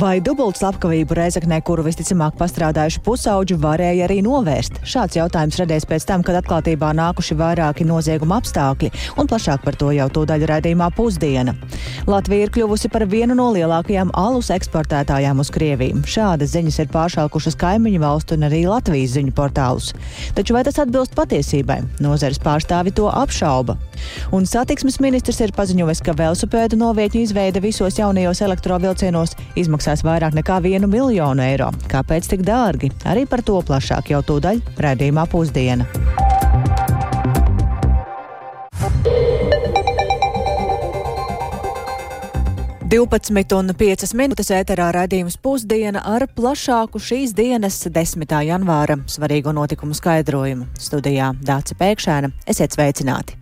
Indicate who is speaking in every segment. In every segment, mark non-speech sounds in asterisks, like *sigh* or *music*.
Speaker 1: Vai dubult slepkavību Reizeknē, kuru visticamāk pastrādājuši pusauģi, varēja arī novērst? Šāds jautājums radies pēc tam, kad atklātībā nākuši vairāki nozieguma apstākļi, un plašāk par to jau tūdaļ raidījumā pusdiena. Latvija ir kļuvusi par vienu no lielākajām alus eksportētājām uz Krieviju. Šādas ziņas ir pāršākušas kaimiņu valstu un arī Latvijas ziņu portālus. Taču vai tas atbilst patiesībai? Nozares pārstāvi to apšauba. Un satiksmes ministrs ir paziņojis, ka velosipēdu novietņu izveide visos jaunajos elektrovilcienos izmaksās vairāk nekā vienu miljonu eiro. Kāpēc tik dārgi? Arī par to plašāk jau tūdaļ redzījumā pusdiena. 12,5 minūtes ēterā raidījums pusdiena ar plašāku šīs dienas 10. janvāra svarīgo notikumu skaidrojumu. Studijā Dāca Pēkšēna. Esiet sveicināti!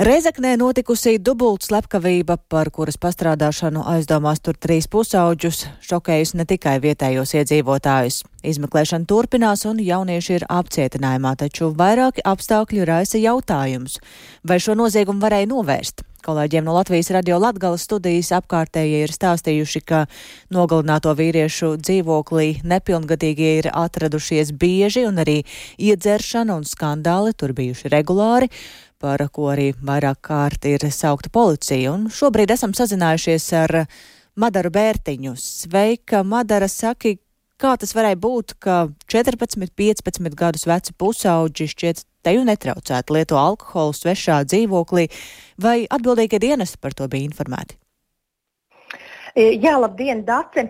Speaker 1: Reizeknē notikusi dubult slepkavība, par kuras pastrādāšanu aizdomās tur trīs pusauģus, šokējusi ne tikai vietējos iedzīvotājus. Izmeklēšana turpinās un jaunieši ir apcietinājumā, taču vairāki apstākļi raisa jautājums, vai šo noziegumu varēja novērst. Kolēģiem no Latvijas radio Latgales studijas apkārtējie ir stāstījuši, ka nogalināto vīriešu dzīvoklī nepilngadīgie ir atradušies bieži un arī iedzeršana un skandāli tur bijuši regulāri par ko arī vairāk kārt ir saukta policija. Un šobrīd esam sazinājušies ar Madaru Bērtiņu. Sveika, Madara, saki, kā tas varēja būt, ka 14, 15 gadus veci pusauģi šķiet teju netraucētu lieto alkoholu svešā dzīvoklī, vai atbildīgie dienesti par to bija informēti?
Speaker 2: Jā, labdien, Dace!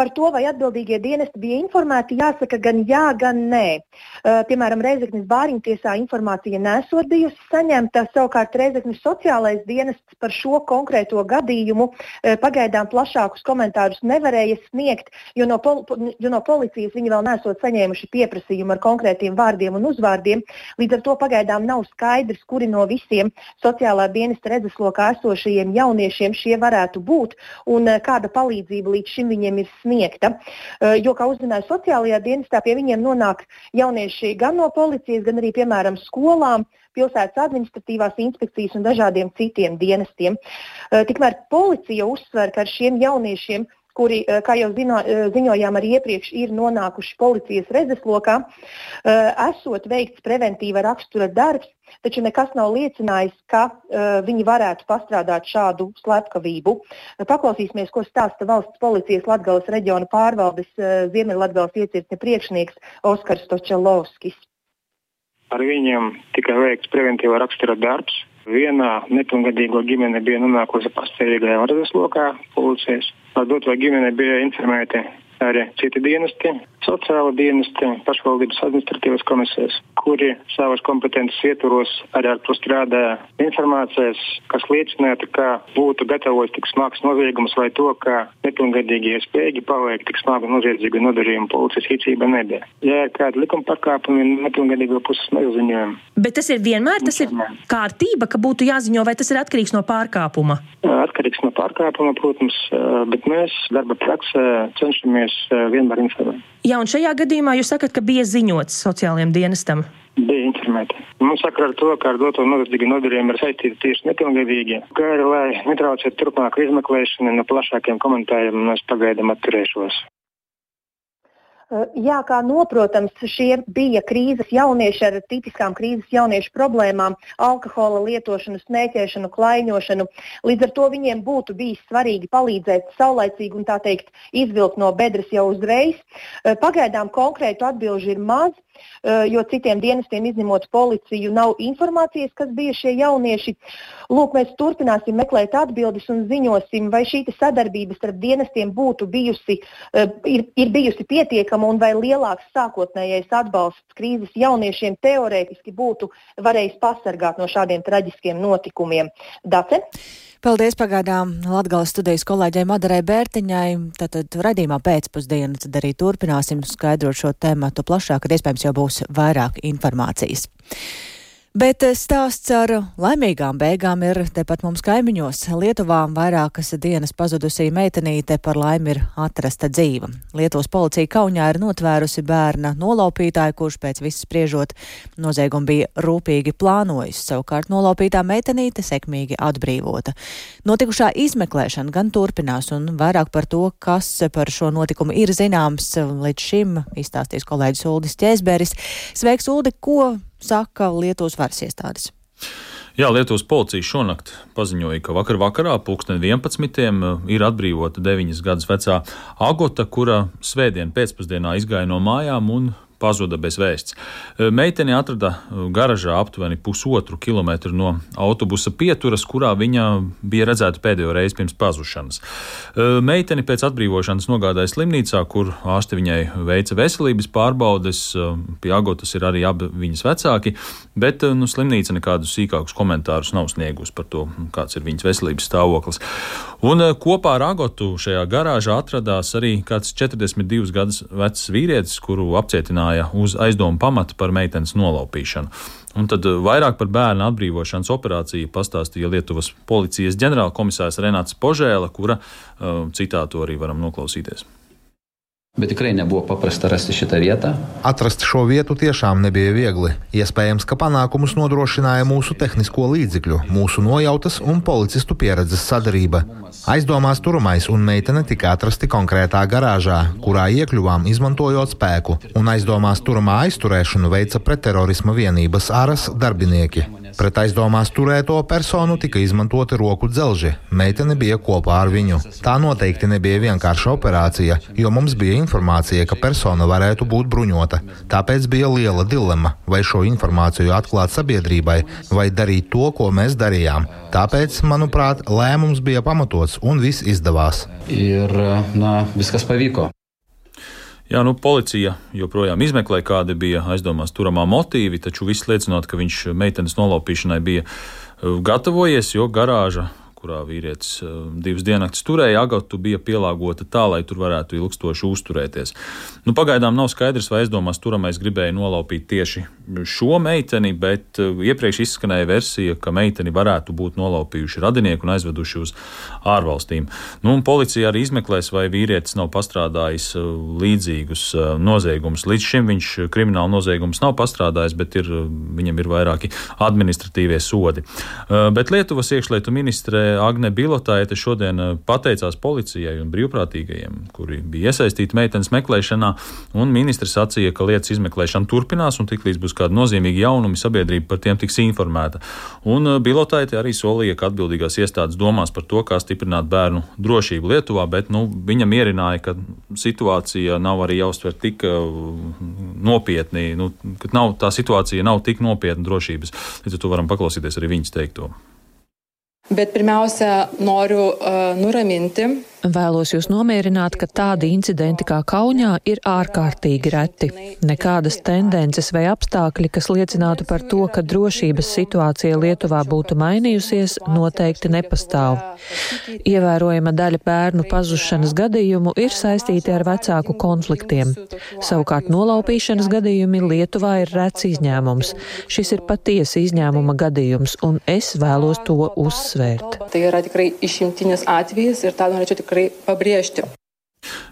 Speaker 2: Par to, vai atbildīgie dienesti bija informēti, jāsaka gan jā, gan nē. Uh, piemēram, Reizeknas bāriņtiesā informācija nesot bijusi saņemta, savukārt Reizeknas sociālais dienests par šo konkrēto gadījumu uh, pagaidām plašākus komentārus nevarēja sniegt, jo no, pol jo no policijas viņi vēl nesot saņēmuši pieprasījumu ar konkrētiem vārdiem un uzvārdiem. Līdz ar to pagaidām nav skaidrs, kuri no visiem sociālā dienesta redzeslokā esošajiem jauniešiem šie varētu būt un uh, kāda palīdzība līdz šim viņiem ir sniegta sniegta. Eh, jo, kā uzzināja sociālajā dienestā, pie viņiem nonāk jaunieši gan no policijas, gan arī, piemēram, skolām pilsētas administratīvās inspekcijas un dažādiem citiem dienestiem. Eh, tikmēr policija uzsver, ka ar šiem jauniešiem kuri, eh, kā jau zino, ziņojām arī iepriekš, ir nonākuši policijas redzeslokā, esot veikts preventīva rakstura darbs, taču nekas nav liecinājis, ka viņi varētu pastrādāt šādu slepkavību. Paklausīsimies, ko stāsta valsts policijas Latgales reģiona pārvaldes Ziemeļlatgales iecirkņa priekšnieks Oskars Točelovskis.
Speaker 3: Ar viņiem tika veikts preventīva rakstura darbs. Vienā nepilngadīgo ģimene bija nonākusi pastāvīgajā varas lokā policijas. Ar doto ģimene bija informēti arī citi dienesti, sociāla dienesti, pašvaldības administratīvas komisijas, kuri savas kompetences ietvaros arī ar to strādā informācijas, kas liecinātu, ka būtu gatavots tik smags noziegums vai to, ka nepilngadīgie spēki paveikt tik smagu noziedzīgu nodarījumu policijas rīcība nebija. Ja ir kādi likuma pārkāpumi, nepilngadīgo puses neuzziņojam.
Speaker 4: Bet tas ir vienmēr tas ir kārtība, ka būtu jāziņo, vai tas ir atkarīgs no pārkāpuma?
Speaker 3: Atkarīgs no pārkāpuma, protams, bet mēs darba praksē cenšamies vienmēr informēt.
Speaker 4: Jā, un šajā gadījumā jūs sakat, ka bija ziņots sociālajiem dienestam.
Speaker 3: Bija informēti. Mums sakra ar to, ka ar doto noziedzīgu nodarījumu ir saistīti tieši nepilngadīgie. Kā arī, lai netraucētu turpmāku izmeklēšanu no plašākiem komentāriem, es pagaidām atturēšos.
Speaker 2: Eh, jā, kā noprotams, šie bija krīzes jaunieši ar tipiskām krīzes jauniešu problēmām, alkohola lietošanu, smēķēšanu, klaiņošanu. Līdz ar to viņiem būtu bijis svarīgi palīdzēt saulaicīgi un tā teikt izvilkt no bedres jau uzreiz. Eh, pagaidām konkrētu atbilžu ir maz. Eh, jo citiem dienestiem, izņemot policiju, nav informācijas, kas bija šie jaunieši. Lūk, mēs turpināsim meklēt atbildes un ziņosim, vai šī sadarbība starp dienestiem būtu bijusi, eh, ir, ir bijusi pietiekama un vai lielāks sākotnējais atbalsts krīzes jauniešiem teorētiski būtu varējis pasargāt no šādiem traģiskiem notikumiem. Dace?
Speaker 1: Paldies pagaidām Latgales studijas kolēģei Madarai Bērtiņai. Tātad radījumā pēcpusdienu tad arī turpināsim skaidrot šo tēmatu plašāk, kad iespējams jau būs vairāk informācijas. Bet stāsts ar laimīgām beigām ir tepat mums kaimiņos. Lietuvā vairākas dienas pazudusī meitenīte par laimi ir atrasta dzīva. Lietuvas policija Kaunijā ir notvērusi bērna nolaupītāju, kurš pēc visas spriežot noziegumu bija rūpīgi plānojis. Savukārt nolaupītā meitenīte sekmīgi atbrīvota. Notikušā izmeklēšana gan turpinās, un vairāk par to, kas par šo notikumu ir zināms, līdz šim izstāstīs kolēģis Uldis Ķēzberis. Sveiks, Uldi, ko saka Lietuvas varas iestādes.
Speaker 5: Jā, Lietuvas policija šonakt paziņoja, ka vakar vakarā, pulksten 11. ir atbrīvota 9 gadus vecā Agota, kura svētdien pēcpusdienā izgāja no mājām un pazuda bez vēsts. Meiteni atrada garažā aptuveni pusotru kilometru no autobusa pieturas, kurā viņa bija redzēta pēdējo reizi pirms pazušanas. Meiteni pēc atbrīvošanas nogādāja slimnīcā, kur ārsti viņai veica veselības pārbaudes. Pie agotas ir arī abi viņas vecāki, bet nu, slimnīca nekādus sīkākus komentārus nav sniegusi par to, kāds ir viņas veselības stāvoklis. Un kopā ar agotu šajā garāžā atradās arī kāds 42 gadus vecs vīrietis, kuru apcietināja aicināja uz aizdomu pamatu par meitenes nolaupīšanu. Un tad eh, vairāk par bērnu atbrīvošanas operāciju pastāstīja Lietuvas policijas ģenerālkomisārs Renāts Požēla, kura uh, citātu arī varam noklausīties.
Speaker 6: Bet tikrai nebuvo paprasta rasti šitą vietą.
Speaker 7: Atrast šo vietu tiešām nebija viegli. Iespējams, ka panākumus nodrošināja mūsu tehnisko līdzekļu, mūsu nojautas un policistu pieredzes sadarība. Aizdomās turamais un meitene tika atrasti konkrētā garāžā, kurā iekļuvām izmantojot spēku, un aizdomās turamā aizturēšanu veica pretterorisma vienības āras darbinieki. Pret aizdomās turēto personu tika izmantoti roku dzelži. Meitene bija kopā ar viņu. Tā noteikti nebija vienkārša operācija, jo mums bija informācija, ka persona varētu būt bruņota. Tāpēc bija liela dilema, vai šo informāciju atklāt sabiedrībai, vai darīt to, ko mēs darījām. Tāpēc, manuprāt, lēmums bija pamatots un viss izdevās.
Speaker 6: Ir, na, viskas pavyko.
Speaker 5: Jā, nu, policija joprojām izmeklē, kādi bija aizdomās turamā motīvi, taču viss liecinot, ka viņš meitenes nolaupīšanai bija uh, gatavojies, jo garāža kurā vīrietis eh, divas diennaktis turēja, agatu bija pielāgota tā, lai tur varētu ilgstoši uzturēties. Nu, pagaidām nav skaidrs, vai aizdomās turamais gribēja nolaupīt tieši šo meiteni, bet eh, iepriekš izskanēja versija, ka meiteni varētu būt nolaupījuši radinieki un aizveduši uz ārvalstīm. Nu, policija arī izmeklēs, vai vīrietis nav pastrādājis eh, līdzīgus noziegumus. Līdz šim viņš kriminālu noziegumus nav pastrādājis, bet ir, viņam ir vairāki administratīvie sodi. Bet Lietuvas iekšlietu ministre Agne Bilotāte šodien eh, pateicās policijai un brīvprātīgajiem, kuri bija iesaistīti meitenes meklēšanā, un ministrs sacīja, ka lietas izmeklēšana turpinās, un tiklīdz būs kādi nozīmīgi jaunumi, sabiedrība par tiem tiks informēta. Un eh, Bilotāte arī solīja, ka atbildīgās iestādes domās par to, kā stiprināt bērnu drošību Lietuvā, bet nu, viņa mierināja, ka situācija nav arī jāuztver tik uh, nopietni, nu, ka nav, tā situācija nav tik nopietna drošības. Līdz ar to varam paklausīties arī viņas teikto.
Speaker 8: Bet pirmiausia, noriu uh, nuraminti
Speaker 4: Vēlos jūs nomierināt, ka tādi incidenti kā Kaunijā ir ārkārtīgi reti. Nekādas tendences vai apstākļi, kas liecinātu par to, ka drošības situācija Lietuvā būtu mainījusies, noteikti nepastāv. Ievērojama daļa bērnu pazušanas gadījumu ir saistīti ar vecāku konfliktiem. Savukārt nolaupīšanas gadījumi Lietuvā ir rets izņēmums. Šis ir patiesi izņēmuma gadījums, un es vēlos to uzsvērt.
Speaker 8: Tai yra tikrai išimtinis atvejis ir tą norėčiau pabrėžti.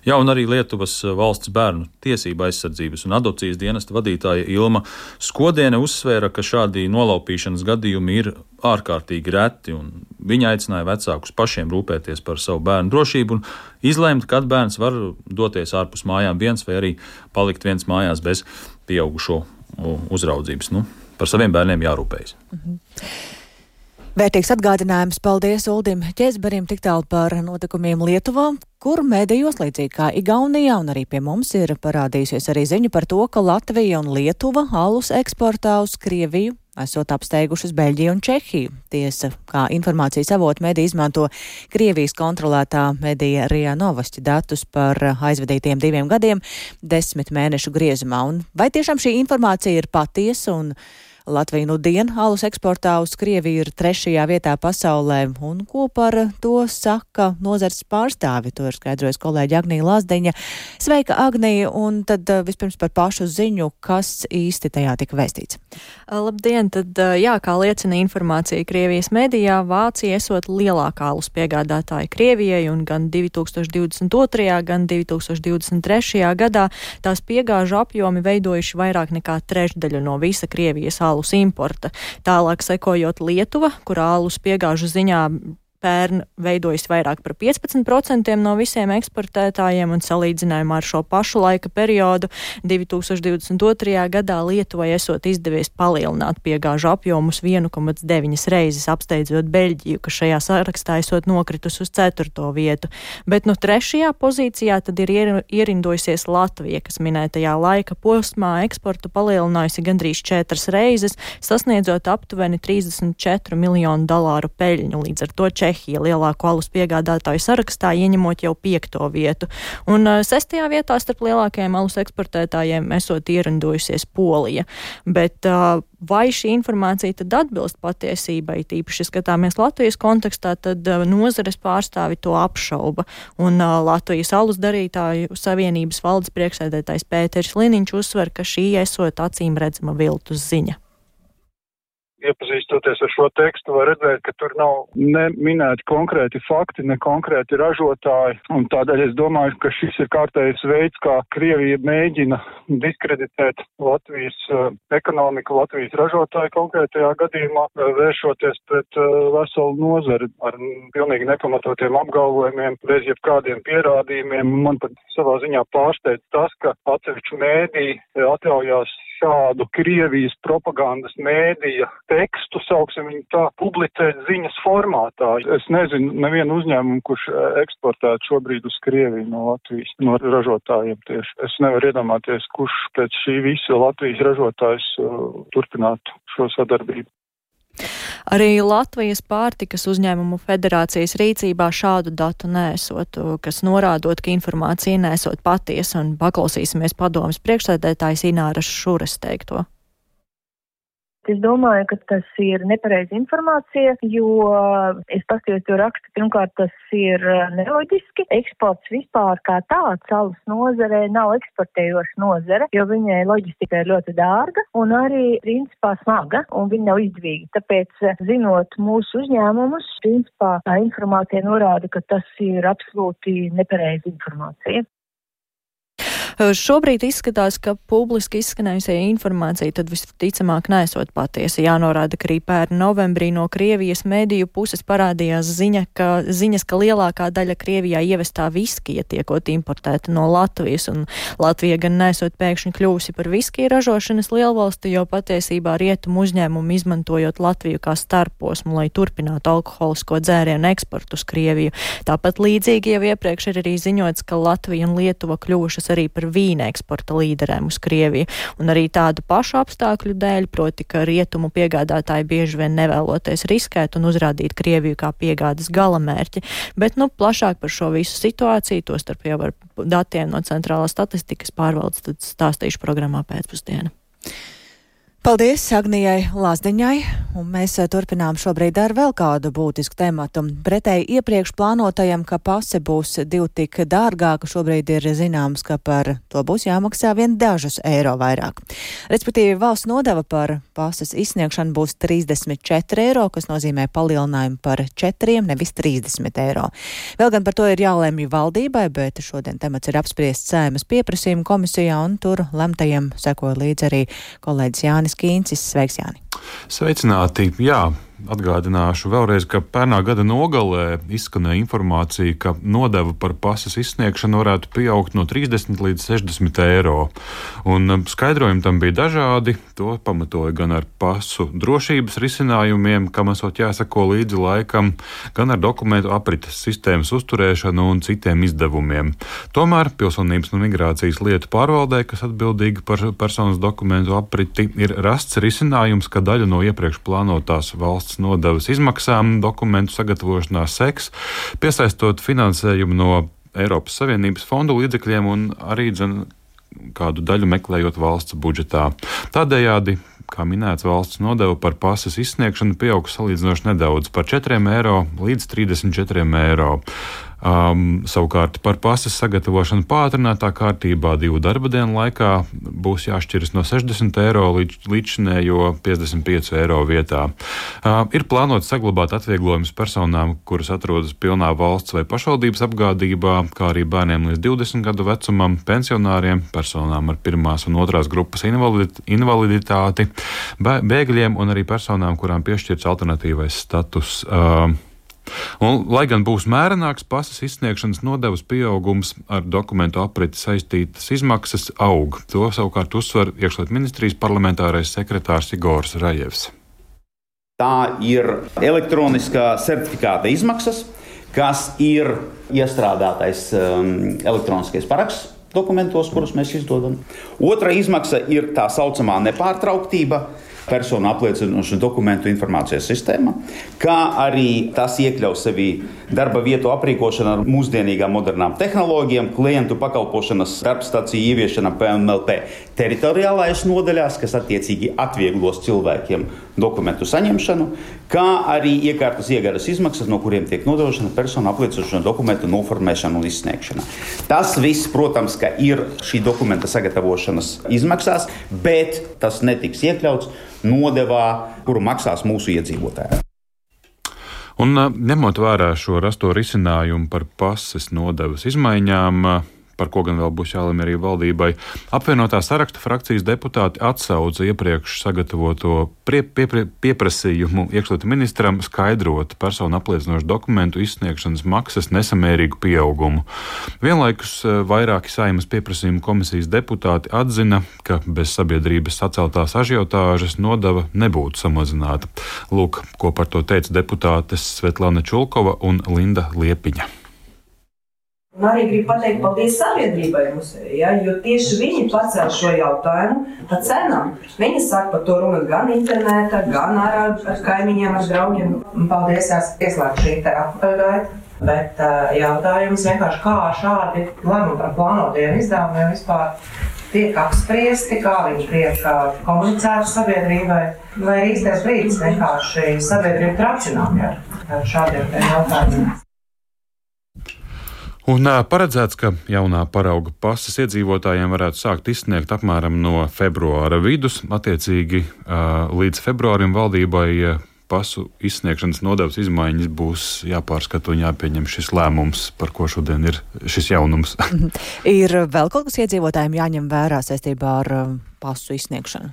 Speaker 5: Jā, un arī Lietuvas valsts bērnu tiesība aizsardzības un adopcijas dienesta vadītāja Ilma Skodiene uzsvēra, ka šādi nolaupīšanas gadījumi ir ārkārtīgi reti, un viņa aicināja vecākus pašiem rūpēties par savu bērnu drošību un izlēmt, kad bērns var doties ārpus mājām viens vai arī palikt viens mājās bez pieaugušo uzraudzības. Nu, par saviem bērniem jārūpējas. Mhm.
Speaker 1: Vērtīgs atgādinājums paldies Uldim Ķezberim tik tālu par notikumiem Lietuvā, kur mēdījos līdzīgi kā Igaunijā un arī pie mums ir parādījusies arī ziņa par to, ka Latvija un Lietuva alus eksportā uz Krieviju esot apsteigušas Beļģiju un Čehiju. Tiesa, kā informācijas avotu mediji izmanto Krievijas kontrolētā medija Rijā Novosti datus par aizvadītiem diviem gadiem desmit mēnešu griezumā. Un vai tiešām šī informācija ir patiesa un Latvija nu dienu alus eksportā uz Krieviju ir trešajā vietā pasaulē, un ko par to saka nozars pārstāvi, to ir skaidrojas kolēģi Agnija Lazdeņa. Sveika, Agnija, un tad uh, vispirms par pašu ziņu, kas īsti tajā tika vēstīts.
Speaker 9: Labdien, tad jā, kā liecina informācija Krievijas medijā, Vācija esot lielākā alus piegādātāja Krievijai, un gan 2022. gan 2023. gadā tās piegāžu apjomi veidojuši vairāk nekā trešdaļu no visa Krievijas alus importa. Tālāk sekojot Lietuva, kur alus piegāžu ziņā pērn veidojas vairāk par 15% no visiem eksportētājiem, un salīdzinājumā ar šo pašu laika periodu 2022. gadā Lietuvai esot izdevies palielināt piegāžu apjomus 1,9 reizes, apsteidzot Beļģiju, kas šajā sarakstā esot nokritus uz 4. vietu. Bet no nu, 3. pozīcijā tad ir ierindojusies Latvija, kas minētajā laika posmā eksportu palielinājusi gandrīz 4 reizes, sasniedzot aptuveni 34 miljonu dolāru peļņu. Līdz ar to Čehija lielāko alus piegādātāju sarakstā, ieņemot jau piekto vietu. Un sestajā vietā starp lielākajiem alus eksportētājiem esot ierindojusies Polija. Bet, Vai šī informācija tad atbilst patiesībai, tīpaši skatāmies Latvijas kontekstā, tad nozares pārstāvi to apšauba. Un uh, Latvijas alus darītāju savienības valdes priekšsēdētājs Pēters Liniņš uzsver, ka šī esot acīm redzama viltus ziņa
Speaker 10: iepazīstoties ar šo tekstu, var redzēt, ka tur nav ne minēti konkrēti fakti, ne konkrēti ražotāji. Un tādēļ es domāju, ka šis ir kārtējs veids, kā Krievija mēģina diskreditēt Latvijas uh, ekonomiku, Latvijas ražotāju konkrētajā gadījumā, uh, vēršoties pret uh, veselu nozari ar pilnīgi nepamatotiem apgalvojumiem, bez jebkādiem pierādījumiem. Man pat savā ziņā pārsteidz tas, ka atsevišķi mēdī atļaujās šādu Krievijas propagandas mēdīja tekstu, sauksim viņu tā, publicēt ziņas formātā. Es nezinu nevienu uzņēmumu, kurš e, eksportētu šobrīd uz Krieviju no Latvijas, no ražotājiem tieši. Es nevaru iedomāties, kurš pēc šī visa Latvijas ražotājs uh, turpinātu šo sadarbību.
Speaker 9: Arī Latvijas pārtikas uzņēmumu federācijas rīcībā šādu datu nesot, kas norādot, ka informācija nesot patiesa, un paklausīsimies padomas priekšsēdētājs Ināras Šures teikto.
Speaker 2: Es domāju, ka tas ir nepareiza informācija, jo es paskatījos to rakstu. Pirmkārt, tas ir eh, neloģiski. Eksports vispār kā tāds alus nozarē nav eksportējoša nozare, jo viņai loģistika ir ļoti dārga un arī principā smaga un viņa nav izdevīga. Tāpēc, eh, zinot mūsu uzņēmumus, principā tā informācija norāda, ka tas ir absolūti nepareiza informācija.
Speaker 9: Šobrīd izskatās, ka publiski izskanējusie informācija tad visticamāk nesot patiesa. Jānorāda, ka arī pērn novembrī no Krievijas mediju puses parādījās ziņa, ka, ziņas, ka lielākā daļa Krievijā ievestā viskija tiekot importēta no Latvijas, un Latvija gan nesot pēkšņi kļūsi par viskiju ražošanas lielvalsti, jo patiesībā rietumu uzņēmumu izmantojot Latviju kā starposmu, lai turpinātu alkoholisko dzērienu eksportu uz Krieviju. Tāpat līdzīgi jau iepriekš ir arī ziņots, ka Latvija un Lietuva kļuvušas arī par vīna eksporta līderēm uz Krieviju. Un arī tādu pašu apstākļu dēļ, proti, ka rietumu piegādātāji bieži vien nevēloties riskēt un uzrādīt Krieviju kā piegādes galamērķi. Bet, nu, plašāk par šo visu situāciju, to starp jau ar datiem no centrālās statistikas pārvaldes, tad stāstīšu programmā pēcpusdienā.
Speaker 1: Paldies Agnijai Lazdiņai, un mēs eh, turpinām šobrīd ar vēl kādu būtisku tematu. Pretēji iepriekš plānotajam, ka pase būs divi tik dārgāka, šobrīd ir zināms, ka par to būs jāmaksā vien dažus eiro vairāk. Respektīvi, valsts nodeva par pases izsniegšanu būs 34 eiro, kas nozīmē palielinājumu par 4, nevis 30 eiro. Vēl gan par to ir jālēmj valdībai, bet šodien temats ir apspriests sēmas pieprasījuma komisijā, un tur lemtajam sekoja līdz arī kolēģis Jānis. Kīncis. Sveiks, Jāni!
Speaker 11: Sveicināti! Jā, Atgādināšu vēlreiz, ka pērnā gada nogalē izskanēja informācija, ka nodeva par pasas izsniegšanu varētu pieaugt no 30 līdz 60 eiro. Un um, skaidrojumi tam bija dažādi. To pamatoja gan ar pasu drošības risinājumiem, kam esot jāsako līdzi laikam, gan ar dokumentu aprites sistēmas uzturēšanu un citiem izdevumiem. Tomēr Pilsonības un migrācijas lietu pārvaldē, kas atbildīga par personas dokumentu apriti, ir rasts risinājums, ka daļa no iepriekš plānotās valsts valsts nodevas izmaksām dokumentu sagatavošanā seks, piesaistot finansējumu no Eiropas Savienības fondu līdzekļiem un arī dzen, kādu daļu meklējot valsts budžetā. Tādējādi kā minēts, valsts nodeva par pasas izsniegšanu pieauga salīdzinoši nedaudz, par 4 eiro līdz 34 eiro. Um, savukārt par pasas sagatavošanu pātrinātā kārtībā divu darba dienu laikā būs jāšķiras no 60 eiro līdz līdzinējo 55 eiro vietā. Uh, ir plānots saglabāt atvieglojumus personām, kuras atrodas pilnā valsts vai pašvaldības apgādībā, kā arī bērniem līdz 20 gadu vecumam, pensionāriem, personām ar pirmās un otrās grupas invaliditāti, bēgļiem un arī personām, kurām piešķirts alternatīvais status. Uh, Un, lai gan būs mērenāks pasas izsniegšanas nodevas pieaugums, ar dokumentu apriti saistītas izmaksas aug. To savukārt uzsver iekšlietu ministrijas parlamentārais sekretārs Igors Rajevs.
Speaker 12: Tā ir elektroniskā certifikāta izmaksas, kas ir iestrādātais um, elektroniskais paraksts dokumentos, kurus mēs izdodam. Otra izmaksa ir tā saucamā nepārtrauktība personu apliecinošu dokumentu informācijas sistēma, kā arī tas iekļauj sevī darba vietu aprīkošanu ar mūsdienīgām modernām tehnoloģijām, klientu pakalpošanas darbstāciju ieviešana PMLP teritoriālais nodaļās, kas attiecīgi atvieglos cilvēkiem dokumentu saņemšanu, kā arī iekārtas iegādes izmaksas, no kuriem tiek nodrošina personu apliecinošanu dokumentu noformēšana un izsniegšana. Tas viss, protams, ir šī dokumenta sagatavošanas izmaksās, bet tas netiks iekļauts nodevā, kuru maksās mūsu iedzīvotāji.
Speaker 11: Un, ņemot vērā šo rasto risinājumu par pases nodevas izmaiņām, par ko gan vēl būs jālemj arī valdībai. Apvienotā saraksta frakcijas deputāti atsauca iepriekš sagatavoto prie, pie, pieprasījumu iekšlietu ministram skaidrot personu apliecinošu dokumentu izsniegšanas maksas nesamērīgu pieaugumu. Vienlaikus eh, vairāki saimas pieprasījuma komisijas deputāti atzina, ka bez sabiedrības saceltās ažiotāžas nodeva nebūtu samazināta. Lūk, ko par to teica deputātes Svetlana Čulkova un Linda Liepiņa.
Speaker 13: Un arī gribu pateikt paldies sabiedrībai musē, ja, jo tieši viņi pacēla šo jautājumu par cenām. Viņi saka par to runu gan internetā, gan ar, ar kaimiņiem, ar draugiem. Paldies, esat ieslēgti šī te apgaita. Bet jautājums vienkārši, kā šādi lēmumi plānotajiem izdevumiem vispār tiek apspriesti, kā viņi tiek komunicēti sabiedrībai, vai ir īstais brīdis vienkārši sabiedrību tracināt ar šādiem jautājumiem.
Speaker 11: Un paredzēts, ka jaunā parauga pasas iedzīvotājiem varētu sākt izsniegt apmēram no februāra vidus. Attiecīgi līdz februārim valdībai pasu izsniegšanas nodevas izmaiņas būs jāpārskata un jāpieņem šis lēmums, par ko šodien ir šis jaunums. *laughs*
Speaker 1: ir vēl kaut kas iedzīvotājiem jāņem vērā saistībā ar pasu izsniegšanu.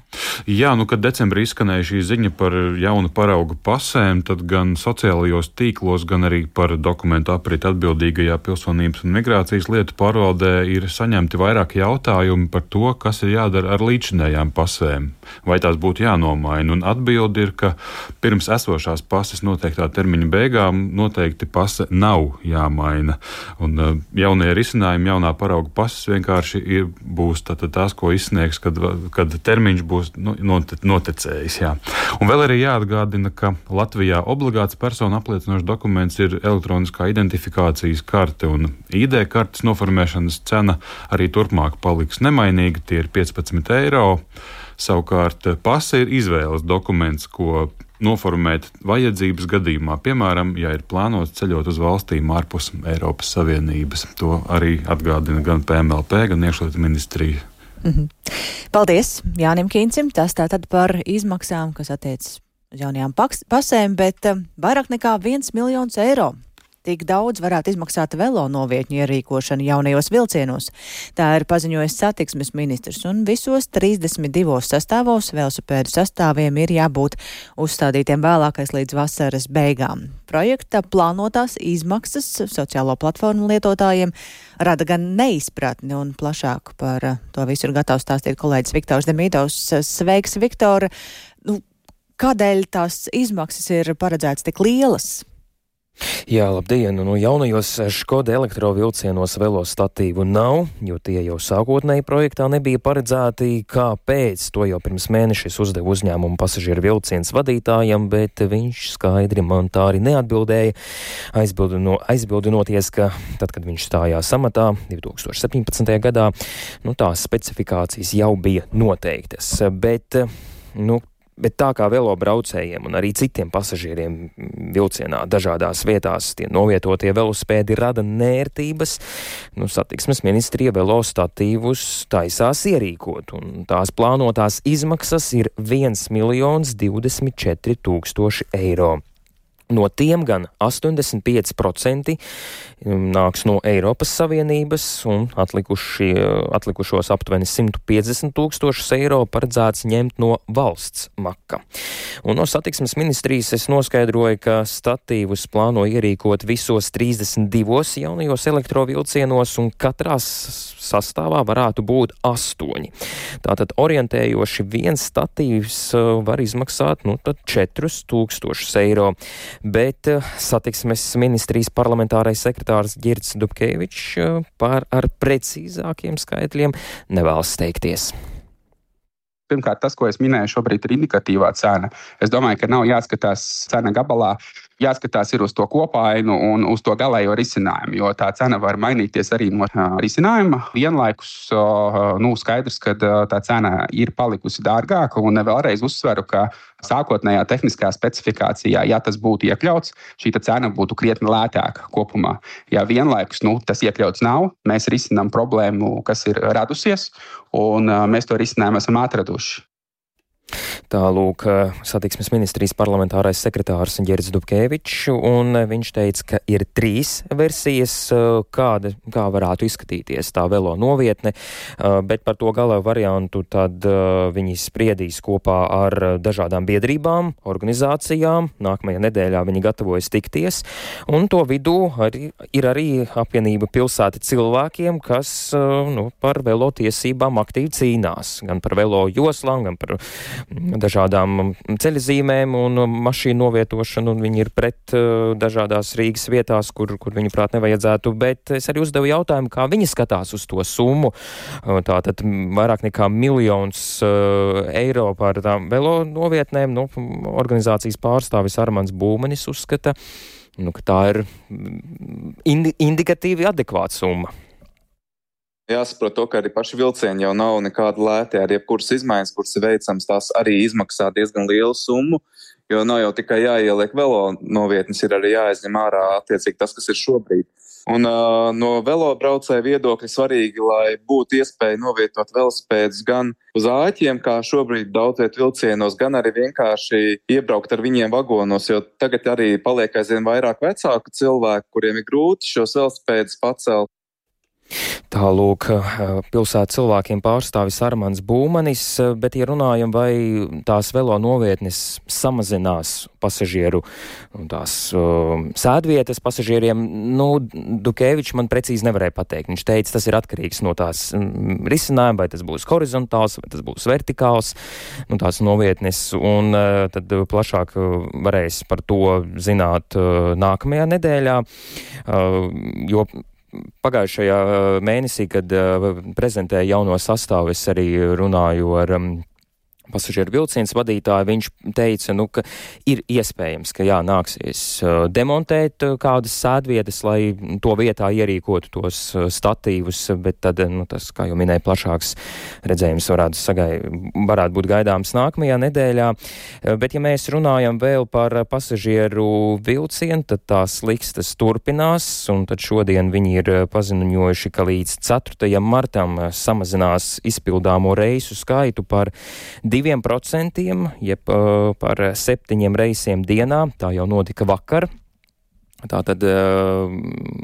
Speaker 11: Jā, nu, kad decembrī izskanēja šī ziņa par jaunu paraugu pasēm, tad gan sociālajos tīklos, gan arī par dokumentu apriti atbildīgajā pilsonības un migrācijas lietu pārvaldē ir saņemti vairāk jautājumi par to, kas ir jādara ar līdzinējām pasēm. Vai tās būtu jānomaina? Un atbildi ir, ka pirms esošās pases noteiktā termiņa beigām noteikti pase nav jāmaina. Un uh, jaunie risinājumi, jaunā parauga pases vienkārši ir, būs tās, ko izsniegs, kad kad termiņš būs nu, noticējis. Jā. Un vēl arī jāatgādina, ka Latvijā obligāts personu apliecinošs dokuments ir elektroniskā identifikācijas karte, un ID kartes noformēšanas cena arī turpmāk paliks nemainīga. Tie ir 15 eiro. Savukārt pase ir izvēles dokuments, ko noformēt vajadzības gadījumā, piemēram, ja ir plānots ceļot uz valstīm ārpus Eiropas Savienības. To arī atgādina gan PMLP, gan iekšlietu ministrija
Speaker 1: Mm -hmm. Paldies Jānim Kīncim. Tas tātad par izmaksām, kas attiecas uz jaunajām pasēm, bet uh, vairāk nekā viens miljons eiro Tik daudz varētu izmaksāt velo novietņu ierīkošanu jaunajos vilcienos. Tā ir paziņojis satiksmes ministrs, un visos 32 sastāvos velosipēdu sastāviem ir jābūt uzstādītiem vēlākais līdz vasaras beigām. Projekta plānotās izmaksas sociālo platformu lietotājiem rada gan neizpratni, un plašāk par to visu ir gatavs stāstīt kolēģis Viktors Demīdovs. Sveiks, Viktor! Nu, kādēļ tās izmaksas ir paredzētas tik lielas?
Speaker 14: Jā, labdien! No jaunajos Škoda elektrovilcienos velostatīvu nav, jo tie jau sākotnēji projektā nebija paredzēti. Kāpēc? To jau pirms mēneša uzdeva uzņēmumu pasažieru vilciens vadītājam, bet viņš skaidri man tā arī neatbildēja, aizbildino, aizbildinoties, ka tad, kad viņš stājās amatā 2017. gadā, nu, tās specifikācijas jau bija noteiktas. Bet, nu, Bet tā kā velobraucējiem un arī citiem pasažieriem vilcienā dažādās vietās tie novietotie velospēdi rada nērtības, nu, satiksmes ministrija velostatīvus taisās ierīkot, un tās plānotās izmaksas ir 1 miljons 24 tūkstoši eiro. No tiem gan 85% um, nāks no Eiropas Savienības, un atlikuši, atlikušos aptuveni 150 tūkstošus eiro paredzēts ņemt no valsts maka. Un no satiksmes ministrijas es noskaidroju, ka statīvus plāno ierīkot visos 32 jaunajos elektrovilcienos, un katrās sastāvā varētu būt astoņi. Tātad orientējoši viens statīvs uh, var izmaksāt nu, 4000 eiro bet eh, satiksmes ministrijas parlamentārais sekretārs Girts Dubkevičs eh, par ar precīzākiem skaitļiem nevēlas steigties.
Speaker 15: Pirmkārt, tas, ko es minēju, šobrīd ir indikatīvā cena. Es domāju, ka nav jāskatās cena gabalā, jāskatās uz to kopainu un uz to galējo risinājumu, jo tā cena var mainīties arī no risinājuma. Vienlaikus nu, skaidrs, ka tā cena ir palikusi dārgāka, un vēlreiz uzsveru, ka sākotnējā tehniskā specifikācijā, ja tas būtu iekļauts, šī cena būtu krietni lētāka kopumā. Ja vienlaikus nu, tas iekļauts nav, mēs risinām problēmu, kas ir radusies, un mēs to risinājumu esam atraduši.
Speaker 14: Tālūk, satiksmes ministrijas parlamentārais sekretārs Girds Dubkevičs, un viņš teica, ka ir trīs versijas, kāda, kā varētu izskatīties tā velo novietne, bet par to gala variantu tad viņi spriedīs kopā ar dažādām biedrībām, organizācijām. Nākamajā nedēļā viņi gatavojas tikties, un to vidū arī, ir arī apvienība pilsēta cilvēkiem, kas nu, par velo tiesībām aktīvi cīnās, gan par velo joslām, gan par dažādām ceļzīmēm un mašīnu novietošanu, un viņi ir pret uh, dažādās Rīgas vietās, kur, kur viņi prāt nevajadzētu, bet es arī uzdevu jautājumu, kā viņi skatās uz to summu. Uh, tātad vairāk nekā miljons uh, eiro par tām velo novietnēm, nu, organizācijas pārstāvis Armans Būmenis uzskata, nu, ka tā ir indi indikatīvi adekvāta summa.
Speaker 16: Jāsaprot, to, ka arī paši vilcieni jau nav nekāda lēta. Ar jebkuras izmaiņas, kuras ir veicams, tās arī izmaksā diezgan lielu summu. Jo nav jau tikai jāieliek velo novietnes, ir arī jāizņem ārā attiecīgi tas, kas ir šobrīd. Un uh, no velobraucēja viedokļa svarīgi, lai būtu iespēja novietot velospēdus gan uz āķiem, kā šobrīd daudziet vilcienos, gan arī vienkārši iebraukt ar viņiem vagonos, jo tagad arī paliek aizvien vairāk vecāku cilvēku, kuriem ir grūti šos velospēdus pacelt.
Speaker 14: Tālūk, pilsētas cilvēkiem pārstāvis Armāns Būmanis, bet, ja runājam, vai tās velo novietnes samazinās pasažieru tās uh, sēdvietas pasažieriem, nu, Dukēvičs man precīzi nevarēja pateikt. Viņš teica, tas ir atkarīgs no tās um, risinājuma, vai tas būs horizontāls, vai tas būs vertikāls, nu, tās novietnes, un uh, tad plašāk varēs par to zināt uh, nākamajā nedēļā, uh, jo pagājušajā mēnesī, kad prezentēja jauno sastāvu, es arī runāju ar pasažieru vilciens vadītāju, viņš teica, nu, ka ir iespējams, ka jā, nāksies uh, demontēt uh, kādas sēdvietas, lai to vietā ierīkotu tos uh, statīvus, bet tad, nu, tas, kā jau minēja, plašāks redzējums varētu, sagai, varētu būt gaidāms nākamajā nedēļā. Bet, ja mēs runājam vēl par pasažieru vilcienu, tad tās likstas turpinās, un tad šodien viņi ir paziņojuši, ka līdz 4. martam samazinās izpildāmo reisu skaitu par 2%, jeb uh, par septiņiem reisiem dienā. Tā jau notika vakar. Tā tad uh,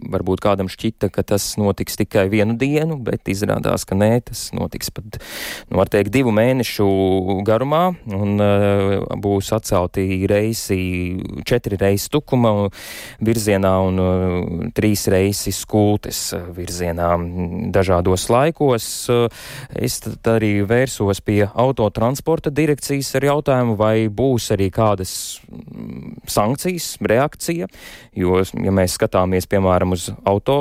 Speaker 14: varbūt kādam šķita, ka tas notiks tikai vienu dienu, bet izrādās, ka nē, tas notiks pat, nu, var teikt, divu mēnešu garumā, un uh, būs atcelti reisi, četri reisi tukuma virzienā un uh, trīs reisi skultes virzienā dažādos laikos. Es tad arī vērsos pie autotransporta direkcijas ar jautājumu, vai būs arī kādas sankcijas, reakcija Jo, ja mēs skatāmies, piemēram, uz, auto,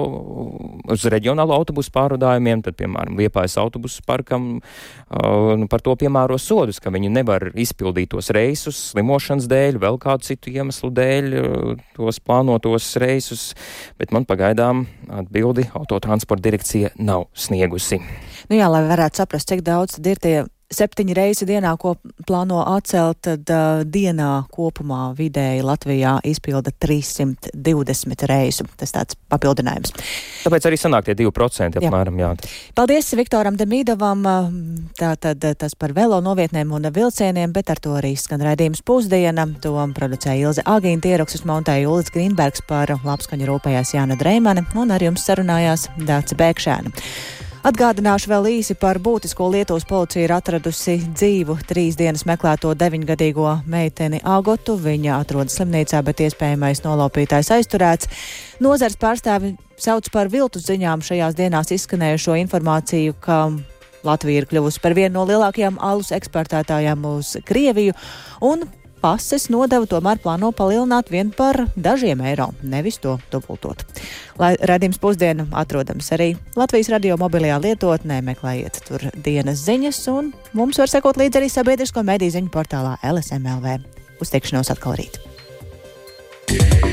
Speaker 14: uz reģionālo autobusu pārvadājumiem, tad, piemēram, Liepājas autobusu parkam uh, par to piemēro sodus, ka viņi nevar izpildīt tos reisus slimošanas dēļ, vēl kādu citu iemeslu dēļ, uh, tos plānotos reisus, bet man pagaidām atbildi autotransporta direkcija nav sniegusi.
Speaker 1: Nu jā, lai varētu saprast, cik daudz tad ir tie septiņi reizi dienā, ko plāno atcelt, tad uh, dienā kopumā vidēji Latvijā izpilda 320 reisu. Tas tāds papildinājums.
Speaker 14: Tāpēc arī sanāk tie 2% apmēram. Jā. jā.
Speaker 1: Paldies Viktoram Demīdovam. Tātad tas par velo novietnēm un vilcieniem, bet ar to arī skan raidījums pusdiena. To producēja Ilze Agīna, ieraksts montēja Ulis Grīnbergs par labskaņu rūpējās Jāna Dreimane un ar jums sarunājās Dāca Bēkšēna. Atgādināšu vēl īsi par būtisko Lietuvas policija ir atradusi dzīvu trīs dienas meklēto deviņgadīgo meiteni Agotu. Viņa atrodas slimnīcā, bet iespējamais nolaupītājs aizturēts. Nozars pārstāvi sauc par viltus ziņām šajās dienās izskanējušo informāciju, ka Latvija ir kļuvusi par vienu no lielākajām alus eksportētājām uz Krieviju, un pases nodevu tomēr plāno palielināt vien par dažiem eiro, nevis to dubultot. Lai redzījums pusdienu atrodams arī Latvijas radio mobilajā lietotnē, meklējiet tur dienas ziņas, un mums var sekot līdzi arī sabiedrisko mediju ziņu portālā LSMLV. Uz tikšanos atkal rīt! Yeah.